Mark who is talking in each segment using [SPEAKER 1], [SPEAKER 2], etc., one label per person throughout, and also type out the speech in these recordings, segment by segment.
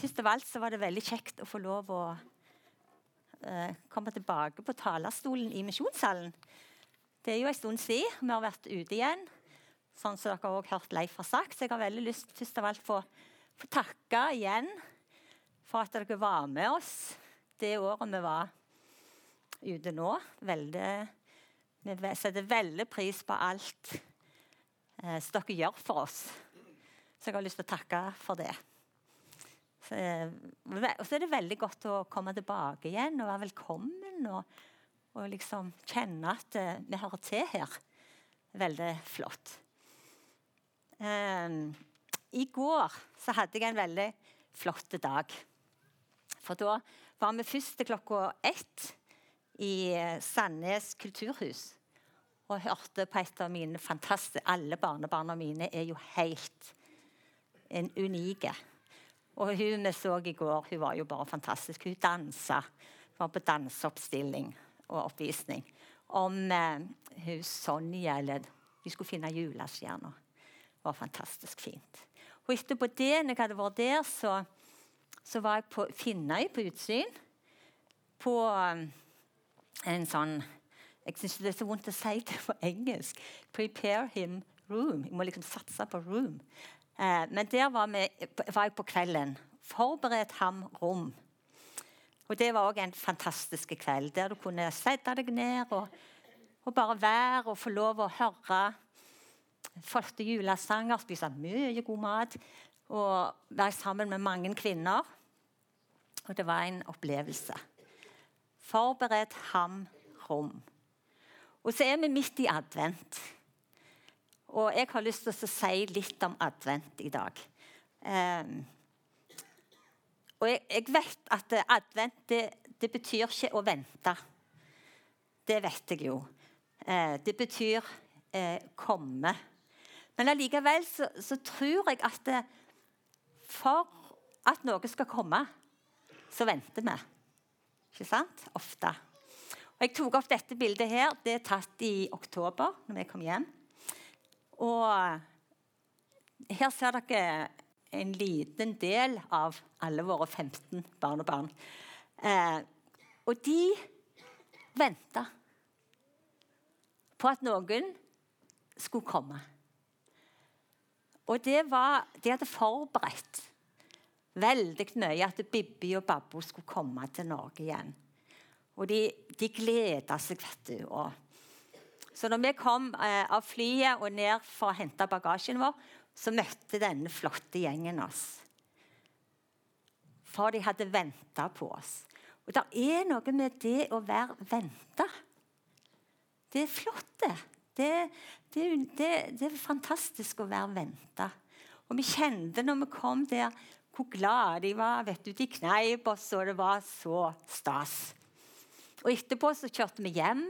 [SPEAKER 1] Først av alt så var det veldig kjekt å få lov å uh, komme tilbake på talerstolen i misjonssalen. Det er jo en stund siden vi har vært ute igjen, sånn som dere har hørt Leif har sagt. Så jeg har veldig lyst først av alt få, få takke igjen for at dere var med oss det året vi var ute nå. Veldig, vi setter veldig pris på alt eh, som dere gjør for oss. Så jeg har lyst til å takke for det. Så, og så er det veldig godt å komme tilbake igjen og være velkommen. Og, og liksom kjenne at uh, vi hører til her. Veldig flott. Um, I går så hadde jeg en veldig flott dag. For da var vi først til klokka ett i Sandnes kulturhus og hørte på et av mine fantastiske Alle barnebarna mine er jo helt en unike. Og hun vi så i går, hun var jo bare fantastisk. Hun dansa. Var på danseoppstilling og oppvisning om eh, hun Sonja eller Vi skulle finne julestjerna. Det var fantastisk fint. Og etterpå det, når jeg hadde vært der, så, så var jeg på Finnøy på utsyn. På um, en sånn Jeg syns det er så vondt å si det på engelsk. Prepare him room. Jeg må liksom satse på room. Eh, men der var, vi, var, jeg på kvelden. Forberedt ham rom. Og Det var òg en fantastisk kveld, der du kunne sette deg ned og, og, bare være og få lov å høre flotte julesanger, spise mye god mat og være sammen med mange kvinner. Og det var en opplevelse. Forbered ham rom. Og så er vi midt i advent. Og jeg har lyst til å si litt om advent i dag. Um, og jeg, jeg, vet at advent det, det, betyr ikke å vente. Det vet jeg jo. Uh, det betyr uh, komme. Men allikevel så, så, tror jeg at det, for at noe skal komme, så venter vi. Ikke sant? Ofte. Og Jeg tok opp dette bildet her. Det er tatt i oktober, når vi kom hjem. Og her ser dere en liten del av alle våre 15 barnebarn. Eh, og de venta på at noen skulle komme. Og det var, De hadde forberedt veldig mye at Bibbi og Babbo skulle komme til Norge igjen. Og de, de gleda seg, vet du. og så når vi kom eh, av flyet og ned for å hente bagasjen vår, så møtte denne flotte gjengen oss. For de hadde venta på oss. Og det er noe med det å være venta. Det er flott, det. Det, det, det. det, er fantastisk å være venta. Og vi kjente når vi kom der, hvor glade de var. vet du, De kneip oss, og det var så stas. Og Etterpå så kjørte vi hjem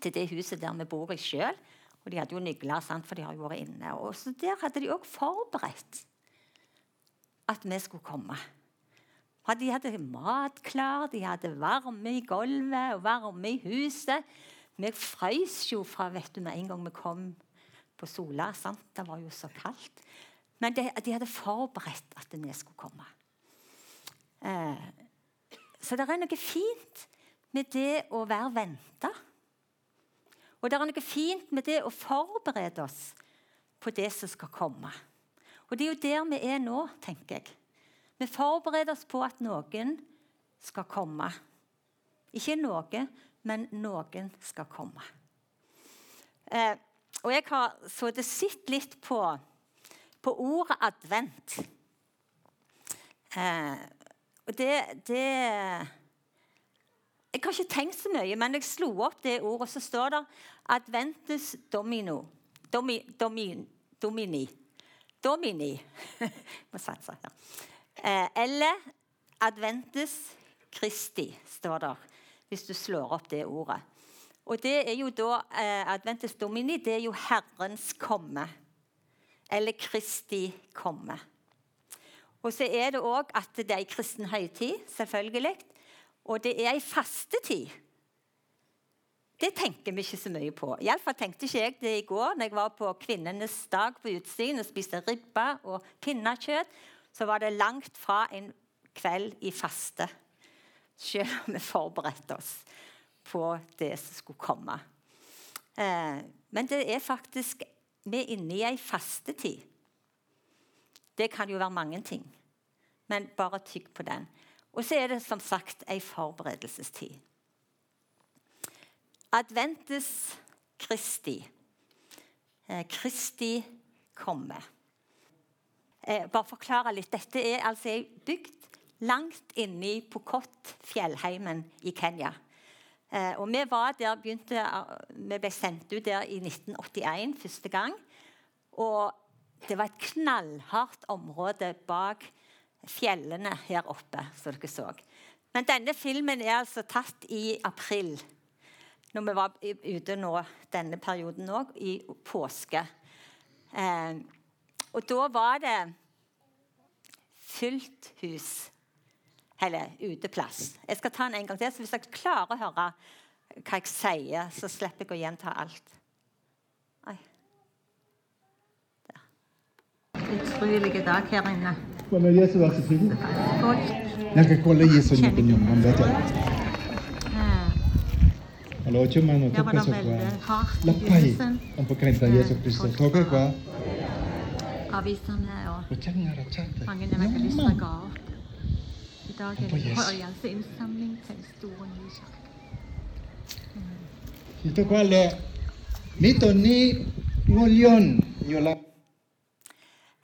[SPEAKER 1] til det huset der vi bor i sjøl. Og de hadde jo nøkler, for de har jo vært inne. Og så Der hadde de òg forberedt at vi skulle komme. De hadde mat klar, de hadde varme i gulvet og varme i huset. Vi frøs jo fra vet du, med en gang vi kom på Sola. Sant? Det var jo så kaldt. Men de, de hadde forberedt at vi skulle komme. Eh, så det er noe fint med det å være venta. Og det er noe fint med det å forberede oss på det som skal komme. Og det er jo der vi er nå, tenker jeg. Vi forbereder oss på at noen skal komme. Ikke noe, men noen skal komme. Eh, og jeg har sittet sett litt på, på, ordet advent. Eh, og det, det jeg har ikke tenkt så mye, men jeg slo opp det ordet, og så står det 'Adventus domino'. Domi, domi, domini. Domini. Må satse Ja. Eh, eller 'Adventus Christi', står det hvis du slår opp det ordet. Og det er jo da eh, Adventus domini det er jo Herrens komme. Eller Kristi komme. Og så er det òg at det er ei kristen høytid, selvfølgelig. Og det er ei fastetid. Det tenker vi ikke så mye på. Iallfall tenkte ikke jeg det i går når jeg var på kvinnenes dag på utsiden og spiste ribbe og pinnekjøtt. så var det langt fra en kveld i faste. Selv om vi forberedte oss på det som skulle komme. Eh, men det er faktisk Vi er inne i ei fastetid. Det kan jo være mange ting, men bare tygg på den. Og så er det som sagt ei forberedelsestid. Adventus Kristi. Eh, Kristi komme. Eh, bare forklare litt. Dette er altså ei bygd langt inni Pokot, fjellheimen i Kenya. Eh, og vi, der, begynte, vi ble sendt ut der i 1981 første gang. Og det var et knallhardt område bak fjellene her oppe, som dere så. Men denne filmen er altså tatt i april, når vi var ute nå denne perioden òg, i påske. Eh, og da var det fullt hus. Eller uteplass. Jeg skal ta den en gang til, så hvis dere klarer å høre hva jeg sier, så slipper jeg å gjenta alt. Oi. Der. Utrolig dag her inne.
[SPEAKER 2] Bwana Yesu asifiwe.
[SPEAKER 1] Folk
[SPEAKER 2] Nakakola Yesu ni kwenye mamlaka.
[SPEAKER 1] eh,
[SPEAKER 2] Halo chuma no
[SPEAKER 1] Der var det
[SPEAKER 2] toka
[SPEAKER 1] veldig
[SPEAKER 2] sokwa.
[SPEAKER 1] hardt i
[SPEAKER 2] Lapai.
[SPEAKER 1] begynnelsen.
[SPEAKER 2] Ang pagkain ta Yesu Kristo.
[SPEAKER 1] Folk
[SPEAKER 2] Toka
[SPEAKER 1] var-
[SPEAKER 2] kwa.
[SPEAKER 1] avisene og
[SPEAKER 2] Wachanga rachate.
[SPEAKER 1] mange evangelister ga opp. I dag er
[SPEAKER 2] På
[SPEAKER 1] det
[SPEAKER 2] Jesus.
[SPEAKER 1] høyeste innsamling til en stor ny kirke.
[SPEAKER 2] Ito kwa le. Mito ni ngolion. Nyola.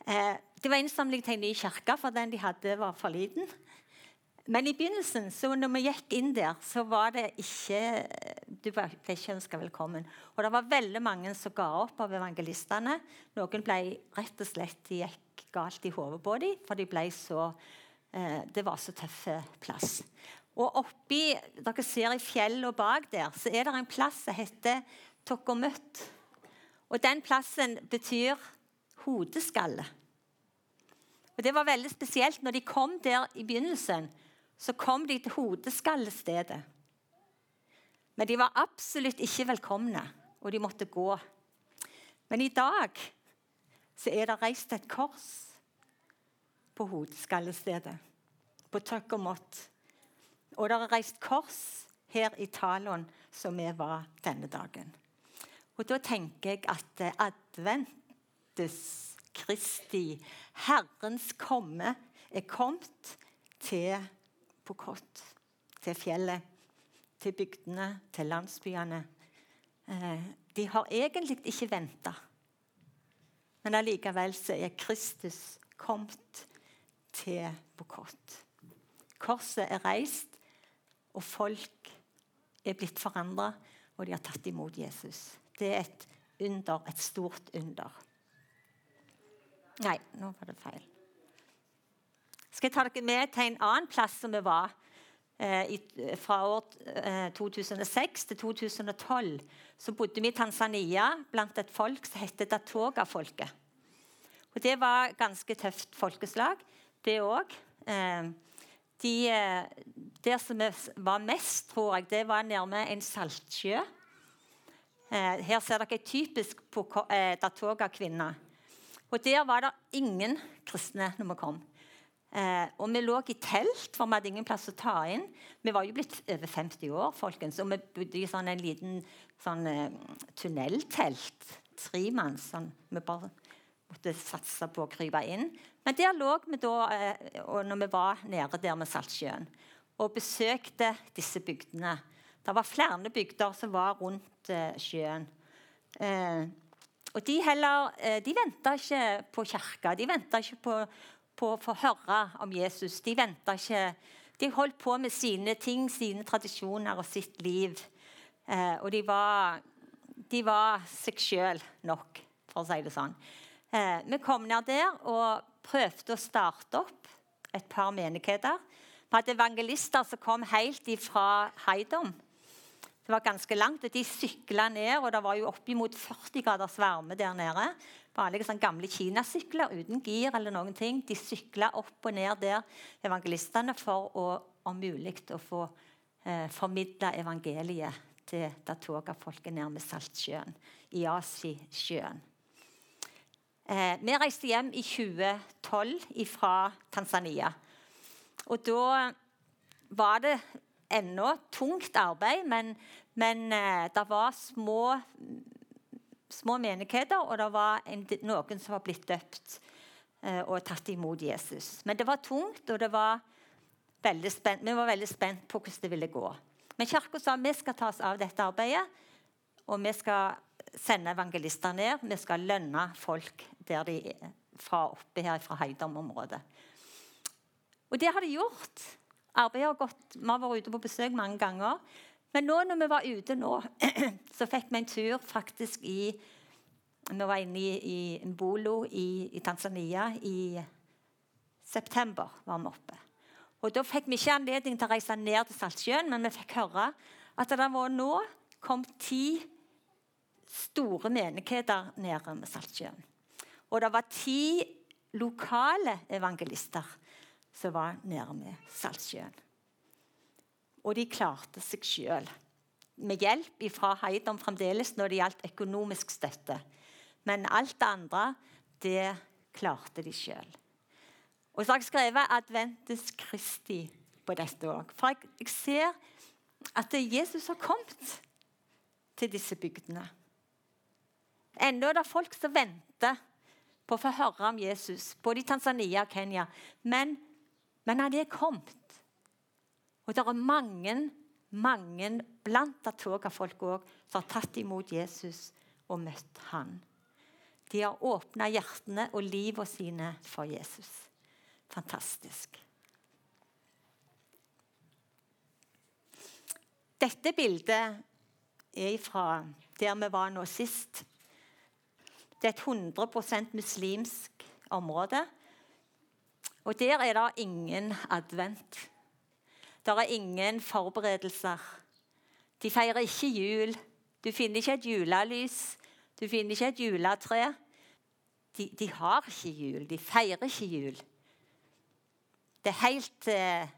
[SPEAKER 1] Eh, det var innsamling til en ny kirke, for den de hadde, var for liten. Men i begynnelsen, så når vi gikk inn der, så var det ikke Du ble ikke ønska velkommen. Og det var veldig mange som ga opp av evangelistene. Noen ble rett og slett de gikk galt i hodet på dem, for de ble så eh, Det var så tøff plass. Og oppi Dere ser i fjellet og bak der, så er det en plass som heter Tokomøtt. Og den plassen betyr hodeskalle. Og Det var veldig spesielt. Når de kom der i begynnelsen, så kom de til hodeskallestedet. Men de var absolutt ikke velkomne, og de måtte gå. Men i dag så er det reist et kors på hodeskallestedet, på Tøkkermott. Og det er reist kors her i Talon, som vi var denne dagen. Og da tenker jeg at adventus Kristi, Herrens komme, er kommet til Pokot, til fjellet, til bygdene, til landsbyene. Eh, de har egentlig ikke venta, men allikevel så er Kristus kommet til Pokot. Korset er reist, og folk er blitt forandra, og de har tatt imot Jesus. Det er et under, et stort under. Nei, nå var det feil. Skal jeg ta dere med til en annen plass som vi var eh, i, fra år eh, 2006 til 2012? Så bodde vi i Tanzania blant et folk som het Datoga-folket. Og Det var ganske tøft folkeslag, det òg. Eh, de, eh, der som var mest, tror jeg, det var nærme en saltsjø. Eh, her ser dere typisk eh, Datoga-kvinne. Og Der var det ingen kristne når vi kom. Eh, og Vi lå i telt, for vi hadde ingen plass å ta inn. Vi var jo blitt over 50 år, folkens, og vi bodde i sånn en liten sånn, eh, tunneltelt. Tremanns. Sånn. Vi bare måtte satse på å krype inn. Men der lå vi da eh, når vi var nede der med Saltsjøen og besøkte disse bygdene. Det var flere bygder som var rundt eh, sjøen. Eh, og De heller, eh, de venta ikke på kirka, de venta ikke på, på å få høre om Jesus. De venta ikke De holdt på med sine ting, sine tradisjoner og sitt liv. Eh, og de var, de var seg sjøl nok, for å si det sånn. Eh, vi kom ned der og prøvde å starte opp et par menigheter. Vi hadde evangelister som kom helt ifra Heidom. Det var ganske langt, De sykla ned, og det var jo oppimot 40 graders varme der nede. Vanlige sånn gamle kinasykler uten gir eller noen ting. De sykla opp og ned der, evangelistene, for å om mulig å få eh, formidla evangeliet til Datoga-folket nærme Saltsjøen, i Asisjøen. Eh, vi reiste hjem i 2012 fra Tanzania. Og da var det ennå tungt arbeid, men, men eh, det var små, små menigheter, og det var en, noen som var blitt døpt eh, og tatt imot Jesus. Men det var tungt, og det var spent, vi var veldig spent på hvordan det ville gå. Men Kirka sa vi skal ta oss av dette arbeidet, og vi skal sende evangelister ned. Vi skal lønne folk der de er fra oppe her fra Heidom-området. Og det har de gjort. Arbeidet har gått, Vi har vært ute på besøk mange ganger. Men nå når vi var ute nå, så fikk vi en tur faktisk i Vi var inne i, i Mbolo i, i, Tanzania i september. var vi oppe. Og Da fikk vi ikke anledning til å reise ned til Saltsjøen, men vi fikk høre at det var nå kom ti store menigheter nede med Saltsjøen. Og det var ti lokale evangelister som var med Saltsjøen. Og de klarte seg sjøl. Med hjelp fra Heidom fremdeles når det gjaldt økonomisk støtte. Men alt det andre, det klarte de sjøl. Og så har jeg skrevet 'Adventus Christi' på dette òg. For jeg, ser at Jesus har kommet til disse bygdene. Ennå er det folk som venter på å få høre om Jesus, både i Tanzania og Kenya. Men, men han er kommet. Og det er mange, mange blant det toget av folk òg som har tatt imot Jesus og møtt han. De har åpna hjertene og livet sine for Jesus. Fantastisk. Dette bildet er fra der vi var nå sist. Det er et 100% muslimsk område. Og der er det ingen advent. Det er ingen forberedelser. De feirer ikke jul. Du finner ikke et julelys. Du finner ikke et juletre. De, de har ikke jul. De feirer ikke jul. Det er helt uh,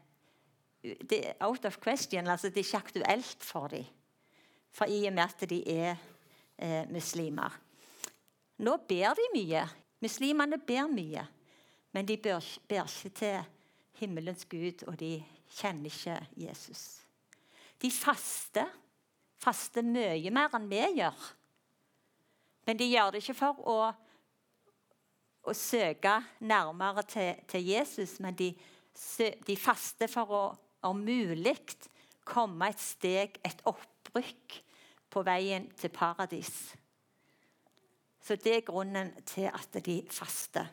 [SPEAKER 1] det er out of question. Altså, det er ikke aktuelt for dem. For i og med at de er uh, muslimer. Nå ber de mye. Muslimene ber mye. Men de ber, ikke til himmelens Gud, og de kjenner ikke Jesus. De faster. Faster mye mer enn vi gjør. Men de gjør det ikke for å, å søke nærmere til, til Jesus, men de, de, faster for å om mulig komme et steg, et opprykk, på veien til paradis. Så det er grunnen til at de faster.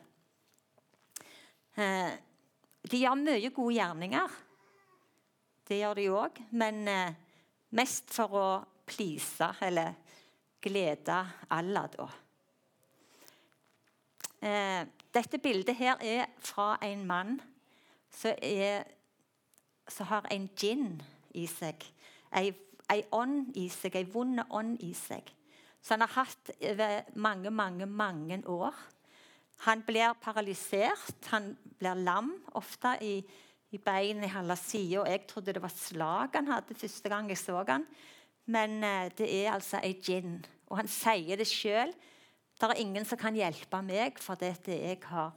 [SPEAKER 1] Eh, de gjør mye gode gjerninger. Det gjør de òg. Men eh, mest for å please eller glede Allah, da. Eh, dette bildet her er fra en mann som, er, som har en gin i seg. Ei, ei ånd i seg, ei vond ånd i seg som han har hatt over mange, mange, mange år. Han blir paralysert, han blir lam ofte i, i beinet i halve sida. Jeg trodde det var slag han hadde første gang jeg så han. Men eh, det er altså ei gin. Og han sier det sjøl. Det er ingen som kan hjelpe meg, for dette jeg har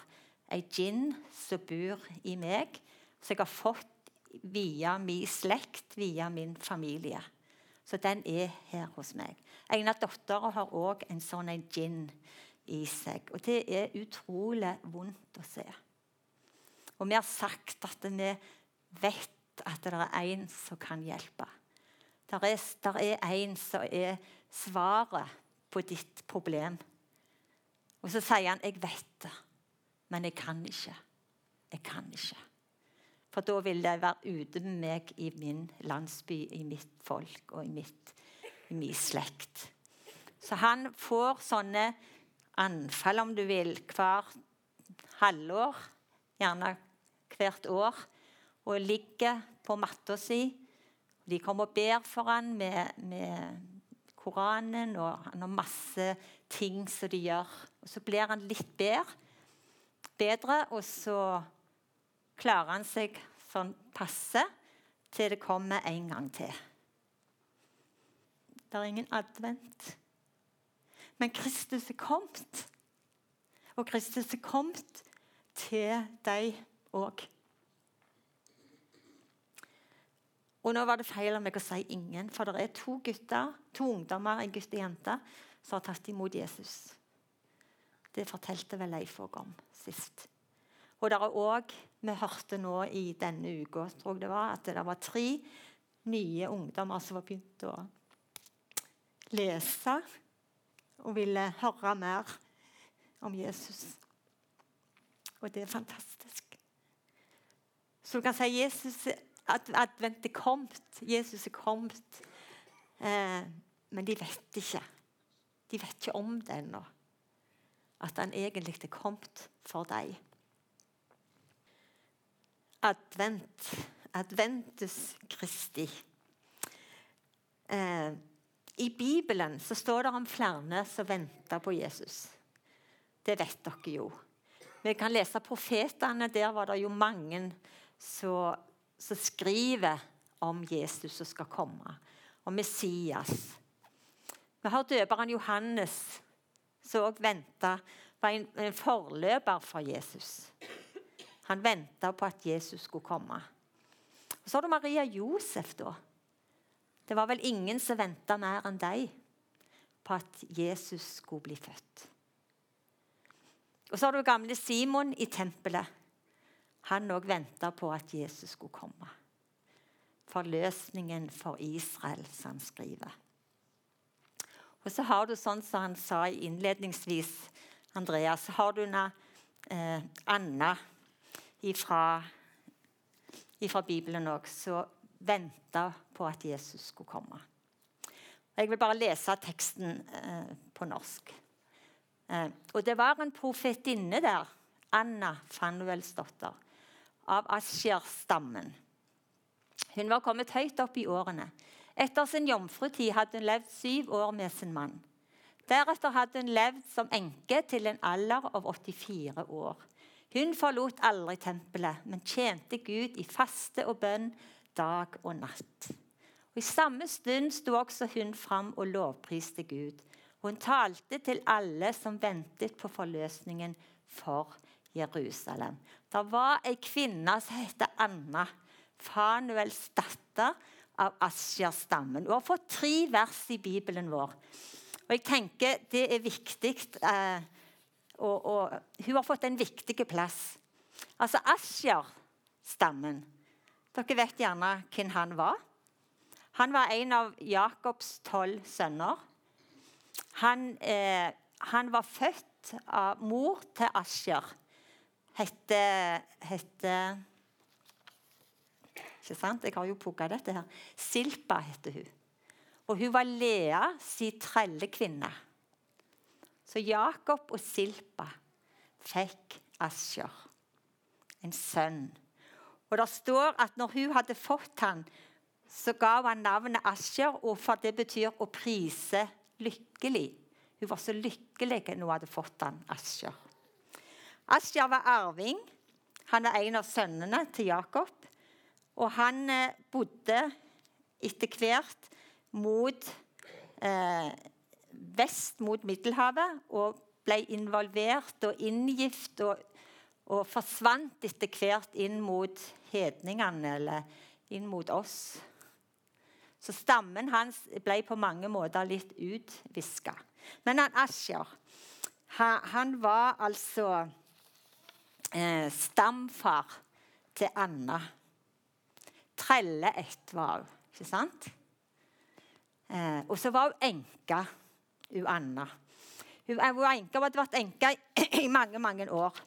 [SPEAKER 1] ei gin som bor i meg, som jeg har fått via min slekt, via min familie. Så den er her hos meg. En av dattera har òg en sånn en gin i seg. Og det er utrolig vondt å se. Og vi har sagt at vi vet at det er en som kan hjelpe. Det er, der er en som er svaret på ditt problem. Og så sier han 'Jeg vet det, men jeg kan ikke'. Jeg kan ikke. For da vil de være ute med meg i min landsby, i mitt folk og i, mitt, i min slekt. Så han får sånne anfall, om du vil, hver halvår, gjerne hvert år, og ligger på matta si. De kommer og ber for han med, med Koranen, og han har masse ting som de gjør. Og Så blir han litt bedre, bedre og så klarer han seg sånn passe til det kommer en gang til. Det er ingen advent. Men Kristus er kommet. Og Kristus er kommet til deg òg. Og nå var det feil av meg å si ingen, for det er to gutter, to ungdommer, en gutt og jente, som har tatt imot Jesus. Det fortalte vel Leif òg om sist. Og det er òg Vi hørte nå i denne uka det var, at det var tre nye ungdommer som var begynt å lese og ville høre mer om Jesus. Og det er fantastisk. Så du kan si Jesus, at advent er kommet. Jesus er kommet. Eh, men de vet ikke. De vet ikke om det ennå. At han egentlig er kommet for deg. Advent. Adventus Christi. Eh, I Bibelen så står det om flere som venter på Jesus. Det vet dere jo. Vi kan lese profetene. Der var det jo mange som skriver om Jesus som skal komme, og Messias. Vi har døperen Johannes, som òg venta var en, en forløper for Jesus. Han venta på at Jesus skulle komme. Og Så har du Maria Josef, da. Det var vel ingen som venta mer enn deg på at Jesus skulle bli født. Og så har du gamle Simon i tempelet. Han òg venta på at Jesus skulle komme. Forløsningen for Israel, som han skriver. Og så har du sånn som han sa innledningsvis, Andreas, så har du na, eh, Anna ifra, ifra Bibelen òg, som venta på at Jesus skulle komme. Jeg vil bare lese teksten eh, på norsk. Eh, og det var en profetinne der, Anna Fanuelsdotter, av Asjer-stammen. Hun var kommet høyt opp i årene. Etter sin jomfrutid hadde hun levd syv år med sin mann. Deretter hadde hun levd som enke til en alder av 84 år. Hun forlot aldri tempelet, men tjente Gud i faste og bønn dag og natt. I samme stund sto også hun fram og lovpriste Gud. Hun talte til alle som ventet på forløsningen for Jerusalem. Det var ei kvinne som het Anna, Fanuels datter av Asjer-stammen. Hun har fått tre vers i Bibelen vår. Og jeg tenker Det er viktig. Eh, og, og, hun har fått en viktig plass. Altså Asjer-stammen. Dere vet gjerne hvem han var. Han var en av Jakobs tolv sønner. Han, eh, han, var født av mor til Asjer. Hette, hette Ikke sant? Jeg har jo pugga dette her. Silpa heter hun. Og hun var Lea si trellekvinne. Så Jakob og Silpa fikk Asjer, en sønn. Og det står at når hun hadde fått han, så gav han navnet Asjer, og for det betyr å prise lykkelig. Hun var så lykkelig når hun hadde fått han, Asjer. Asjer var arving. Han var en av sønnene til Jakob. Og han eh, bodde etter hvert mot eh, vest mot Middelhavet og ble involvert og inngift og, og forsvant etter hvert inn mot hedningene, eller inn mot oss. Så stammen hans ble på mange måter litt utviska. Men han Asher, han, var altså eh, stamfar til Anna. Trelleett var hun, ikke sant? Eh, og så var hun enke, hun Anna. Hun, hun var enke, hadde vært enke i, i, mange, mange år.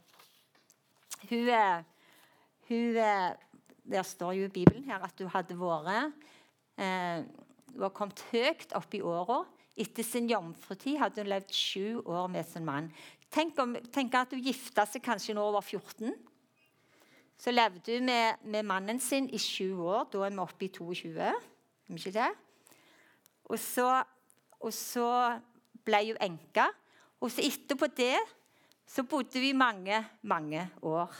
[SPEAKER 1] Hun, eh, hun eh, Der står jo i Bibelen her at hun hadde vært eh, Hun var kommet høyt opp i åra. Etter sin jomfrutid hadde hun levd sju år med sin mann. Tenk, om, tenk at hun gifta seg kanskje når hun var 14. Så levde hun med, med, mannen sin i sju år. Da er vi oppe i 22. Er ikke det? Og så, og så ble hun enke. Og så etterpå det så bodde vi mange, mange år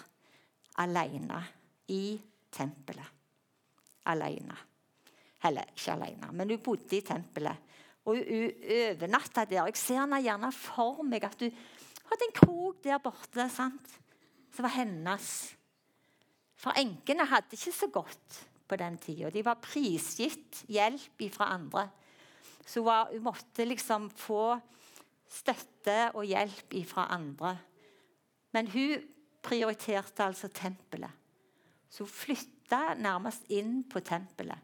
[SPEAKER 1] alene i tempelet. Alene. Eller ikke alene, men hun bodde i tempelet. Og hun overnatta der. Jeg ser henne gjerne for meg at hun hadde en krok der borte sant? som var hennes. For enkene hadde ikke så godt på den tida. De var prisgitt hjelp fra andre. Så hun måtte liksom få støtte og hjelp fra andre. Men hun prioriterte altså tempelet. Så hun flytta nærmest inn på tempelet.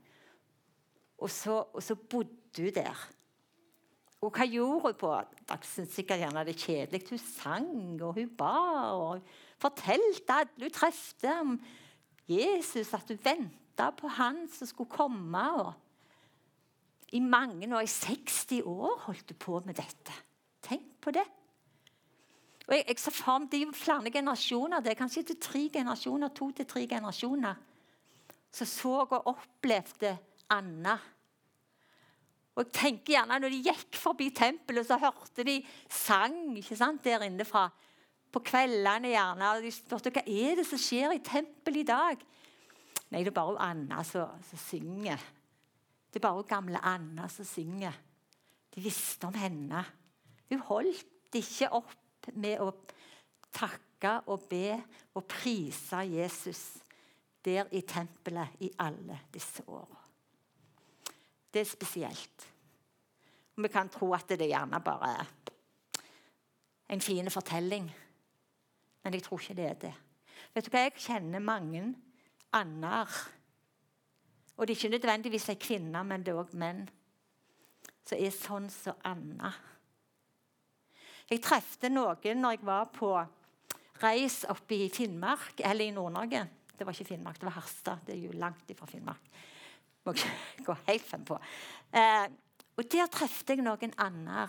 [SPEAKER 1] Og så, og så bodde hun der. Og hva gjorde hun på? Dere syns sikkert gjerne det kjedelig. Hun sang og hun ba og fortalte alle hun trefte om Jesus, at hun venta på han som skulle komme. Og I mange år, i 60 år, holdt hun på med dette. Tenk på det. Og jeg, jeg for meg, er flere generasjoner. Det er kanskje til tre generasjoner, to til tre generasjoner som så og opplevde Anna. Og jeg tenker gjerne Når de gikk forbi tempelet, så hørte de sang ikke sant, der inne fra. På kveldene gjerne. og De spurte hva er det som skjer i tempelet i dag. Nei, det er bare Anna som, som synger. Det er bare gamle Anna som synger. De visste om henne. Hun holdt ikke opp med å takke og be og prise Jesus der i tempelet i alle disse åra. Det er spesielt. Vi kan tro at det gjerne bare er en fin fortelling, men jeg tror ikke det er det. Vet du hva, Jeg kjenner mange ander. Og det er ikke nødvendigvis ei kvinne, men det er òg menn som er sånn som Anna. Jeg trefte noen når jeg var på reis oppe i Finnmark, eller i Nord-Norge. Det var ikke Finnmark, det var Harstad. Det er jo langt ifra Finnmark. Må gå helt frem på. Eh, og der trefte jeg noen andre.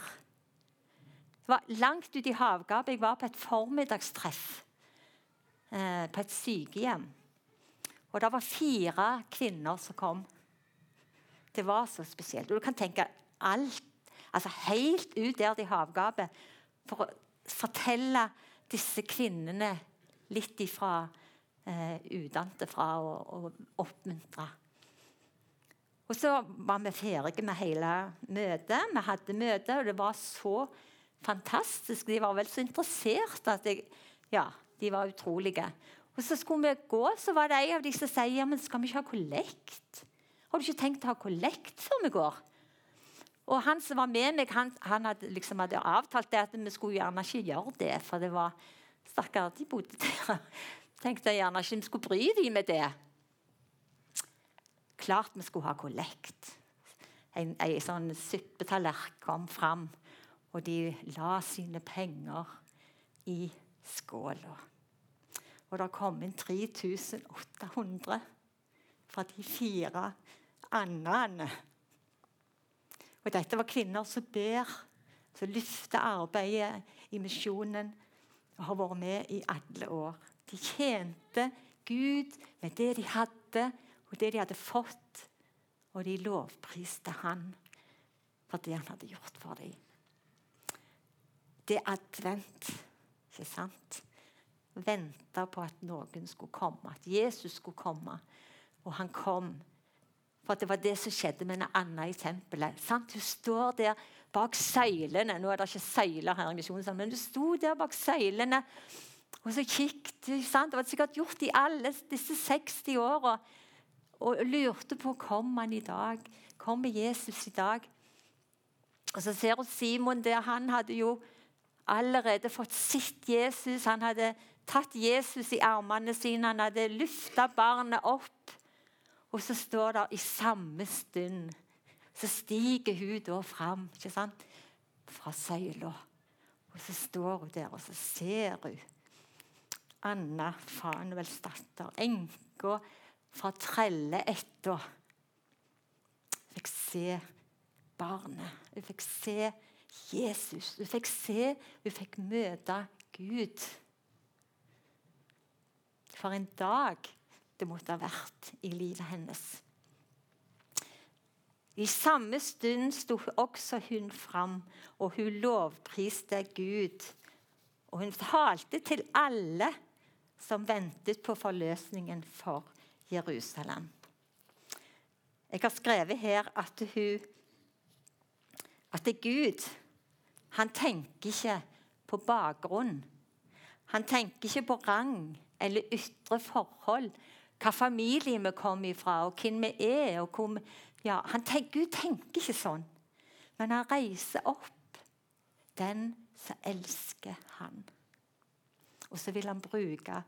[SPEAKER 1] Det var langt ute i havgapet. Jeg var på et formiddagstreff eh, på et sykehjem. Og det var fire kvinner som kom. Det var så spesielt. Og du kan tenke alt, altså Helt ut der i havgapet for å fortelle disse kvinnene litt ifra eh, utenfra og, og oppmuntre. Og så var vi ferdige med hele møtet. Vi hadde møte, og det var så fantastisk. De var vel så interessert at jeg, ja, de var utrolige. Og så skulle vi gå, så var det en av de som sier ja, men skal vi ikke ha kollekt. Har du ikke tenkt å ha kollekt før vi går? Og han som var med meg, han, han hadde, liksom hadde avtalt det at vi skulle gjerne ikke gjøre det. For det var Stakkar, de bodde der. Tenkte jeg gjerne ikke vi skulle bry dem med det. Klart vi skulle ha kollekt. En, en sånn suppetallerken kom fram, og de la sine penger i skåla. Og det kom inn 3800 fra de fire andene og dette var kvinner som ber, som løfter arbeidet i misjonen og har vært med i alle år. De tjente Gud med det de hadde, og det de hadde fått. Og de lovpriste Han for det han hadde gjort for dem. Det er advent, ikke sant? Venta på at noen skulle komme, at Jesus skulle komme. Og han kom for det var det som skjedde med Anna i tempelet. Sant? Hun står der bak søylene. Nå er det ikke søyler her i misjonen, men hun sto der bak søylene og så kikket sant? Det var sikkert gjort i alle disse 60 åra. Og lurte på kom han i dag. Kommer Jesus i dag? Og Så ser hun Simon der. Han hadde jo allerede fått sitt Jesus. Han hadde tatt Jesus i armene sine. Han hadde løfta barnet opp. Og så står det i samme stund Så stiger hun da fram ikke sant? fra søyla. Og så står hun der, og så ser hun Anna Fanuels datter, enka fra Trelleetta. Hun fikk se barnet. Hun fikk se Jesus. Hun fikk se, hun fikk møte Gud. For en dag det måtte ha vært i livet hennes. I samme stund sto også hun fram, og hun lovpriste Gud. Og hun talte til alle som ventet på forløsningen for Jerusalem. Jeg har skrevet her at hun at det er Gud han tenker ikke på bakgrunn. Han tenker ikke på rang eller ytre forhold, hva familie vi kommer ifra, og hvem vi er. og hvor vi, ja, tenker, Gud tenker ikke sånn, men han reiser opp den som elsker han. Og så vil han bruke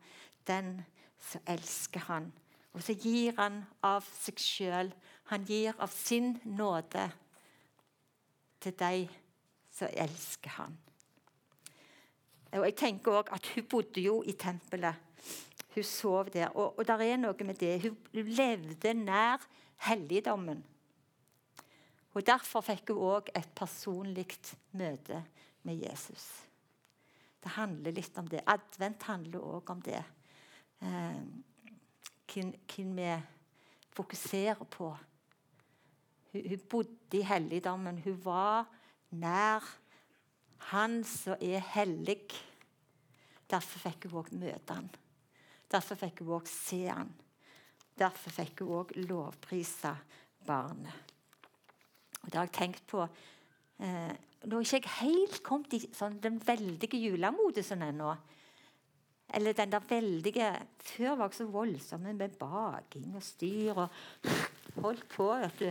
[SPEAKER 1] den som elsker han. Og så gir han av seg sjøl. Han gir av sin nåde til de som elsker han. Og jeg tenker også at Hun bodde jo i tempelet. Hun sov der. Og, og der er noe med det. Hun, levde nær helligdommen. Og Derfor fikk hun òg et personlig møte med Jesus. Det handler litt om det. Advent handler òg om det. Eh, hvem vi fokuserer på. Hun, hun, bodde i helligdommen. Hun var nær Han som er hellig. Derfor fikk hun òg møte han. Derfor fikk hun òg se han. Derfor fikk hun òg lovprise barnet. Og Det har jeg tenkt på eh, Nå er ikke jeg helt kommet i sånn, den veldige julemodusen ennå. Eller den der veldige Før var jeg så voldsom med baking og styr og holdt på. vet du.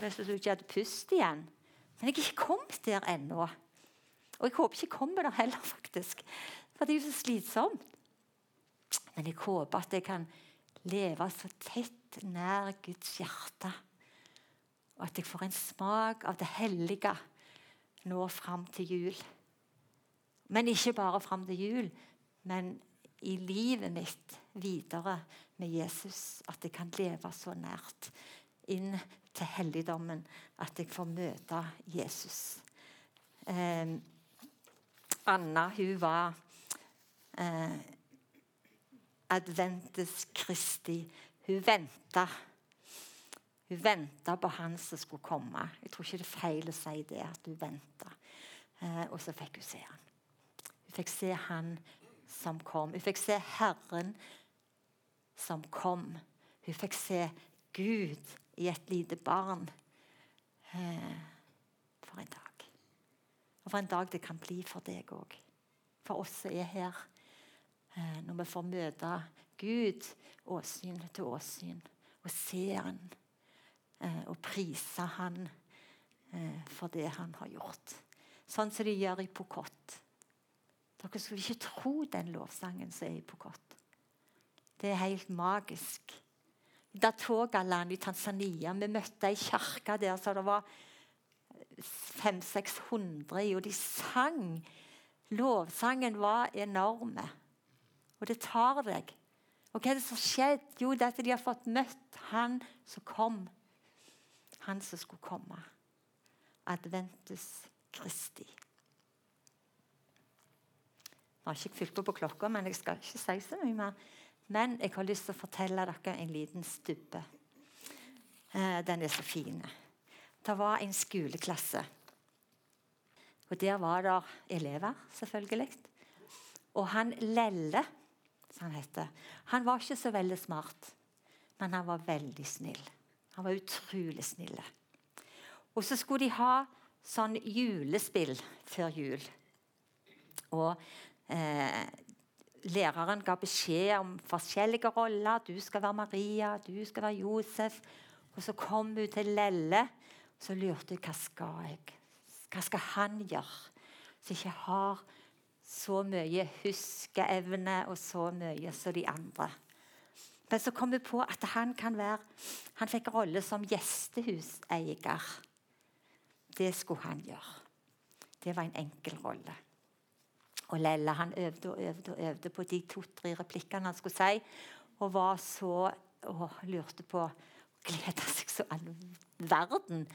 [SPEAKER 1] Nesten så du ikke hadde pust igjen. Men jeg er ikke kommet der ennå. Og jeg håper ikke jeg kommer der heller, faktisk. For det er jo så slitsomt. Men jeg håper at jeg kan leve så tett nær Guds hjerte. Og at jeg får en smak av det hellige nå fram til jul. Men ikke bare fram til jul, men i livet mitt videre med Jesus. At jeg kan leve så nært inn til helligdommen at jeg får møte Jesus. Eh, Anna hun var eh, Adventes Kristi. Hun venta. Hun venta på han som skulle komme. Jeg tror ikke det er feil å si det. at hun venta. Eh, og så fikk hun se han. Hun fikk se han som kom. Hun fikk se Herren som kom. Hun fikk se Gud i et lite barn. Eh, for en dag. Og for en dag det kan bli for deg òg. For oss som er her. Eh, når vi får møte Gud åsyn til åsyn og se Han eh, og prise Han for det Han har gjort. Sånn som de gjør i Pokot. Dere skulle ikke tro den lovsangen som er i Pokot. Det er helt magisk. Datogaland i Tanzania. Vi møtte ei kirke der så det var 500-600 i, og de sang. Lovsangen var enorme. Og det tar deg. Og hva er det som skjedde? Jo, det at de har fått møtt han som kom. Han som skulle komme. Adventus Kristi. Har ikke fylt på på klokka, men jeg skal ikke si så mye mer. Men jeg har lyst til å fortelle dere en liten stubbe. Eh, den er så fin. Det var en skoleklasse. Og Der var det elever, selvfølgelig. Og han Lelle, som han heter, han var ikke så veldig smart, men han var veldig snill. Han var utrolig snill. Og så skulle de ha sånn julespill før jul. Og eh, læreren ga beskjed om forskjellige roller. Du skal være Maria, du skal være Josef. Og så kom hun til Lelle, og så lurte hun hva skal jeg Hva skal han gjøre, som ikke har så mye huskeevne og så mye som de andre. Men så kom hun på at han kan være Han fikk rolle som gjestehuseier. Det skulle han gjøre. Det var en enkel rolle. Og Lella han øvde og øvde og øvde på de to-tre replikkene han skulle si. Og var så og lurte på og Gleda seg så all verden.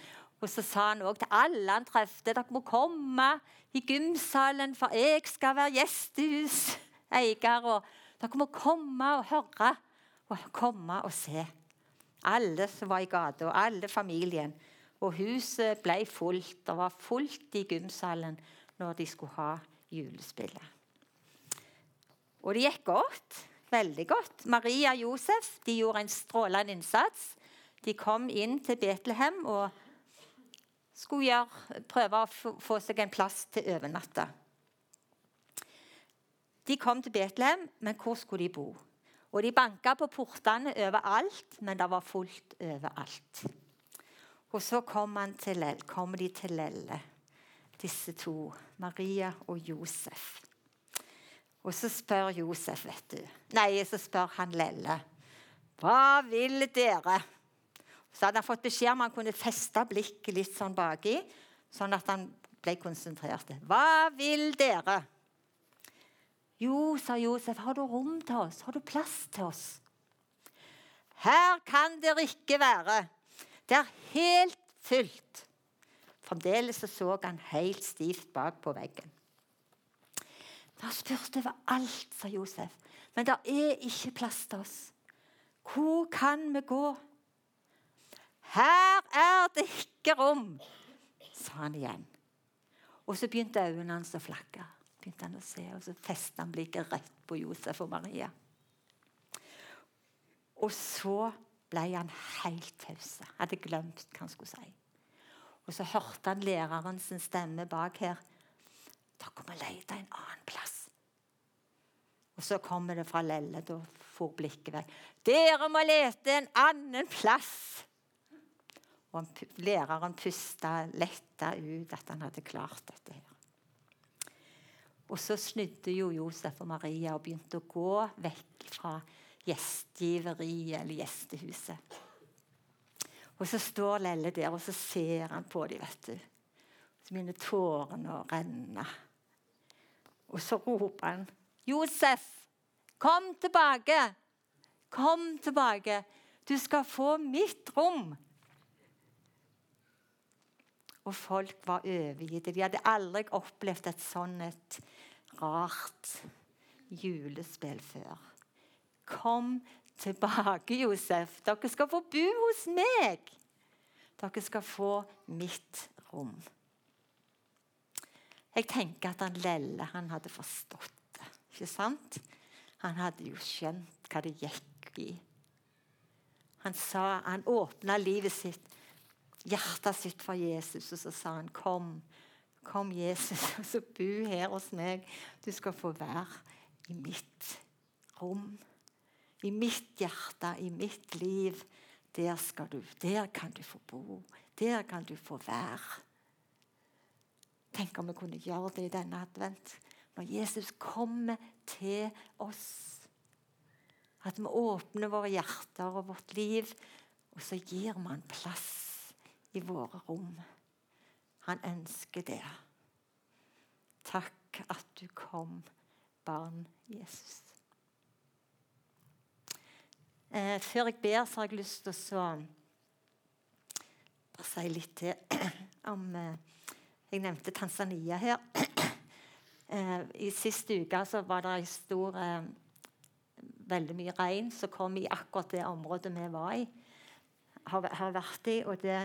[SPEAKER 1] Og så sa han òg til alle han trefte dere må komme i gymsalen, for jeg skal være gjestehuseier. Og dere må komme og høre og komme og se. Alle som var i gata, og alle familien. Og huset ble fullt. Det var fullt i gymsalen når de skulle ha julespillet. Og det gikk godt. Veldig godt. Maria og Josef de gjorde en strålende innsats. De kom inn til Betlehem og skulle gjøre, prøve å få seg en plass til overnatta. De kom til Betlehem, men hvor skulle de bo? Og de banka på portene overalt, men det var fullt overalt. Og så kom til, kom de til Lelle, disse to, Maria og Josef. Og så spør Josef, vet du Nei, så spør han Lelle. Hva vil dere? Så hadde han fått beskjed om han kunne feste blikket litt sånn baki, sånn at han ble konsentrert. Hva vil dere? Jo, sa Josef, har du rom til oss? Har du plass til oss? Her kan dere ikke være. Det er helt fylt. Fremdeles så han helt stivt bak på veggen. Vi har spurt over alt, sa Josef, men det er ikke plass til oss. Hvor kan vi gå? Her er det ikke rom, sa han igjen. Og så begynte øynene hans å flakke. Begynte han å se, og Så festet han blikket rett på Josef og Maria. Og så ble han helt taus. Hadde glemt hva han skulle si. Og så hørte han læreren sin stemme bak her. Dere må lete en annen plass. Og så kommer det fra Lelle. Da får blikket vekk. Dere må lete en annen plass. Og læreren pusta letta ut at han hadde klart dette. her. Og så snudde jo Josef og Maria og begynte å gå vekk fra gjestgiveriet eller gjestehuset. Og så står Lelle der, og så ser han på dem, vet du. Så begynner tårene å renne. Og så roper han, 'Josef, kom tilbake! Kom tilbake! Du skal få mitt rom!' Og folk var overgitte. De hadde aldri opplevd et sånn et rart julespill før. Kom tilbake, Josef. Dere skal få bo hos meg. Dere skal få mitt rom. Jeg tenker at han Lelle han hadde forstått det. ikke sant? Han hadde jo skjønt hva det gikk i. Han sa, han åpna livet sitt, hjertet sitt for Jesus, og så sa han, 'Kom, kom, Jesus, og så bo her hos meg. Du skal få være i mitt rom.' I mitt hjerte, i mitt liv. Der, skal du, der kan du få bo. Der kan du få være. Tenk om vi kunne gjøre det i denne advent. Når Jesus kommer til oss. At vi åpner våre hjerter og vårt liv, og så gir vi han plass i våre rom. Han ønsker det. Takk at du kom, barn Jesus. Eh, før jeg ber, så har jeg lyst til å bare si litt til om eh, Jeg nevnte Tanzania her. Eh, I siste uke så var det en stor eh, Veldig mye regn som kom i akkurat det området vi var i. Har, har vært i, og det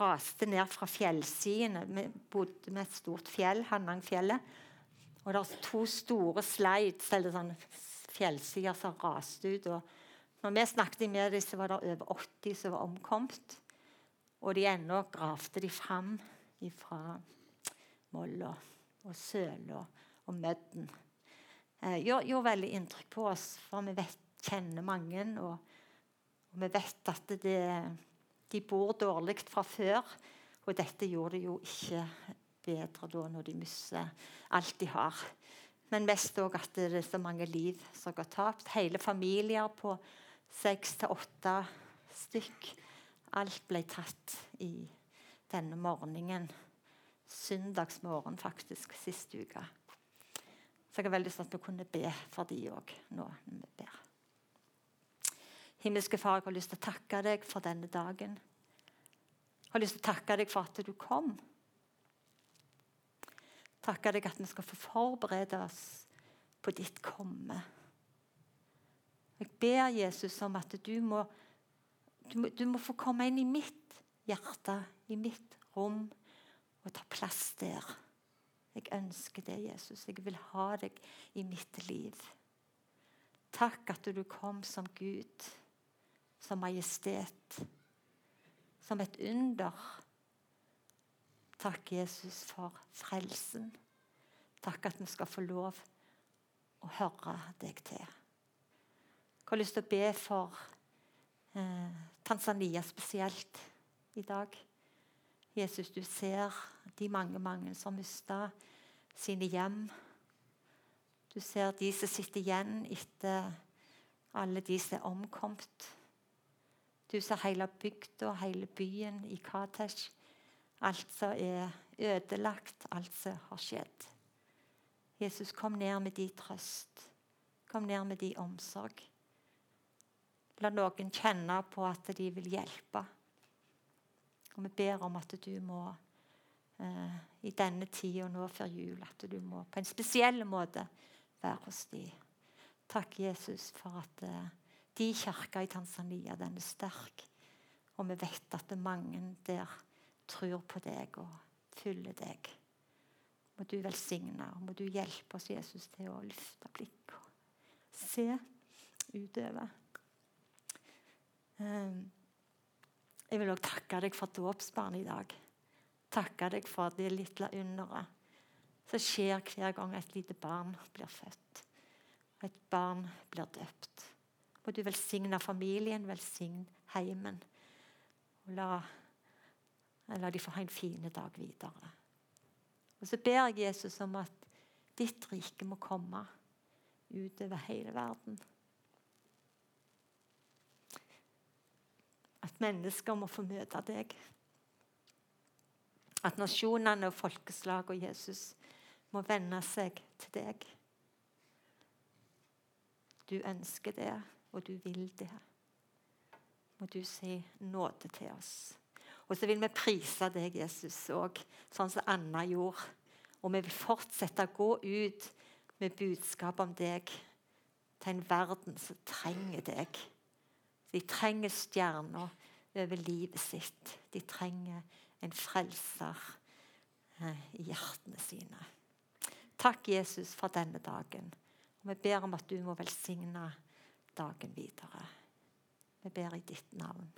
[SPEAKER 1] raste ned fra fjellsidene. Vi bodde med et stort fjell, Hannangfjellet. Og det er to store slides, eller sånn fjellsider som raste ut. og når vi snakket med dem, så var det over 80 som var omkommet. Og de ennå gravde de fram fra molla og søla og mødden. Eh, gjorde, gjorde veldig inntrykk på oss, for vi vet, kjenner mange. Og, og vi vet at det, de bor dårlig fra før. Og dette gjorde det jo ikke bedre da når de mister alt de har. Men mest òg at det er så mange liv som går tapt. Hele familier på seks til åtte stykk. Alt ble tatt i denne morgenen. Søndagsmorgen, faktisk, sist uke. Så jeg har veldig lyst til at vi kunne be for de òg nå vi ber. Himmelske Far, jeg har lyst til å takke deg for denne dagen. Jeg har lyst til å takke deg for at du kom. Takke deg at vi skal få forberede oss på ditt komme. Jeg ber Jesus om at du må, du må, du må få komme inn i mitt hjerte, i mitt rom, og ta plass der. Jeg ønsker det, Jesus. Jeg vil ha deg i mitt liv. Takk at du kom som Gud, som majestet, som et under. Takk, Jesus, for frelsen. Takk at vi skal få lov å høre deg til. Jeg har lyst til å be for eh, Tanzania spesielt i dag. Jesus, du ser de mange, mange som mista sine hjem. Du ser de som sitter igjen etter alle de som er omkommet. Du ser hele bygda, hele byen i Katesh. Alt som er ødelagt, alt som har skjedd. Jesus, kom ned med din trøst. Kom ned med din omsorg. La noen kjenne på at de vil hjelpe. Og vi ber om at du må eh, i denne tida nå før jul at du må på en spesiell måte være hos dem. Takk, Jesus, for at eh, de kirka i Tanzania den er sterk. Og vi vet at mange der tror på deg og følger deg. Må du velsigne og må du hjelpe oss, Jesus, til å løfte blikket og se utover. Ehm, jeg vil òg takke deg for dåpsbarnet i dag. Takke deg for det lille underet som skjer hver gang et lite barn blir født. Et barn blir døpt. Må du velsigne familien, velsigne heimen. Og la, la de få ha en fin dag videre. Og så ber jeg Jesus om at ditt rike må komme utover hele verden. Mennesker må få møte deg. At nasjonene og folkeslag og Jesus må venne seg til deg. Du ønsker det, og du vil det. Må du si nåde til oss. Og så vil vi prise deg, Jesus, òg, sånn som Anna gjorde. Og vi vil fortsette å gå ut med budskap om deg til en verden som trenger deg. De trenger stjerner over livet sitt. De trenger en frelser eh, i hjertene sine. Takk, Jesus, for denne dagen. Og Vi ber om at du må velsigne dagen videre. Vi ber i ditt navn.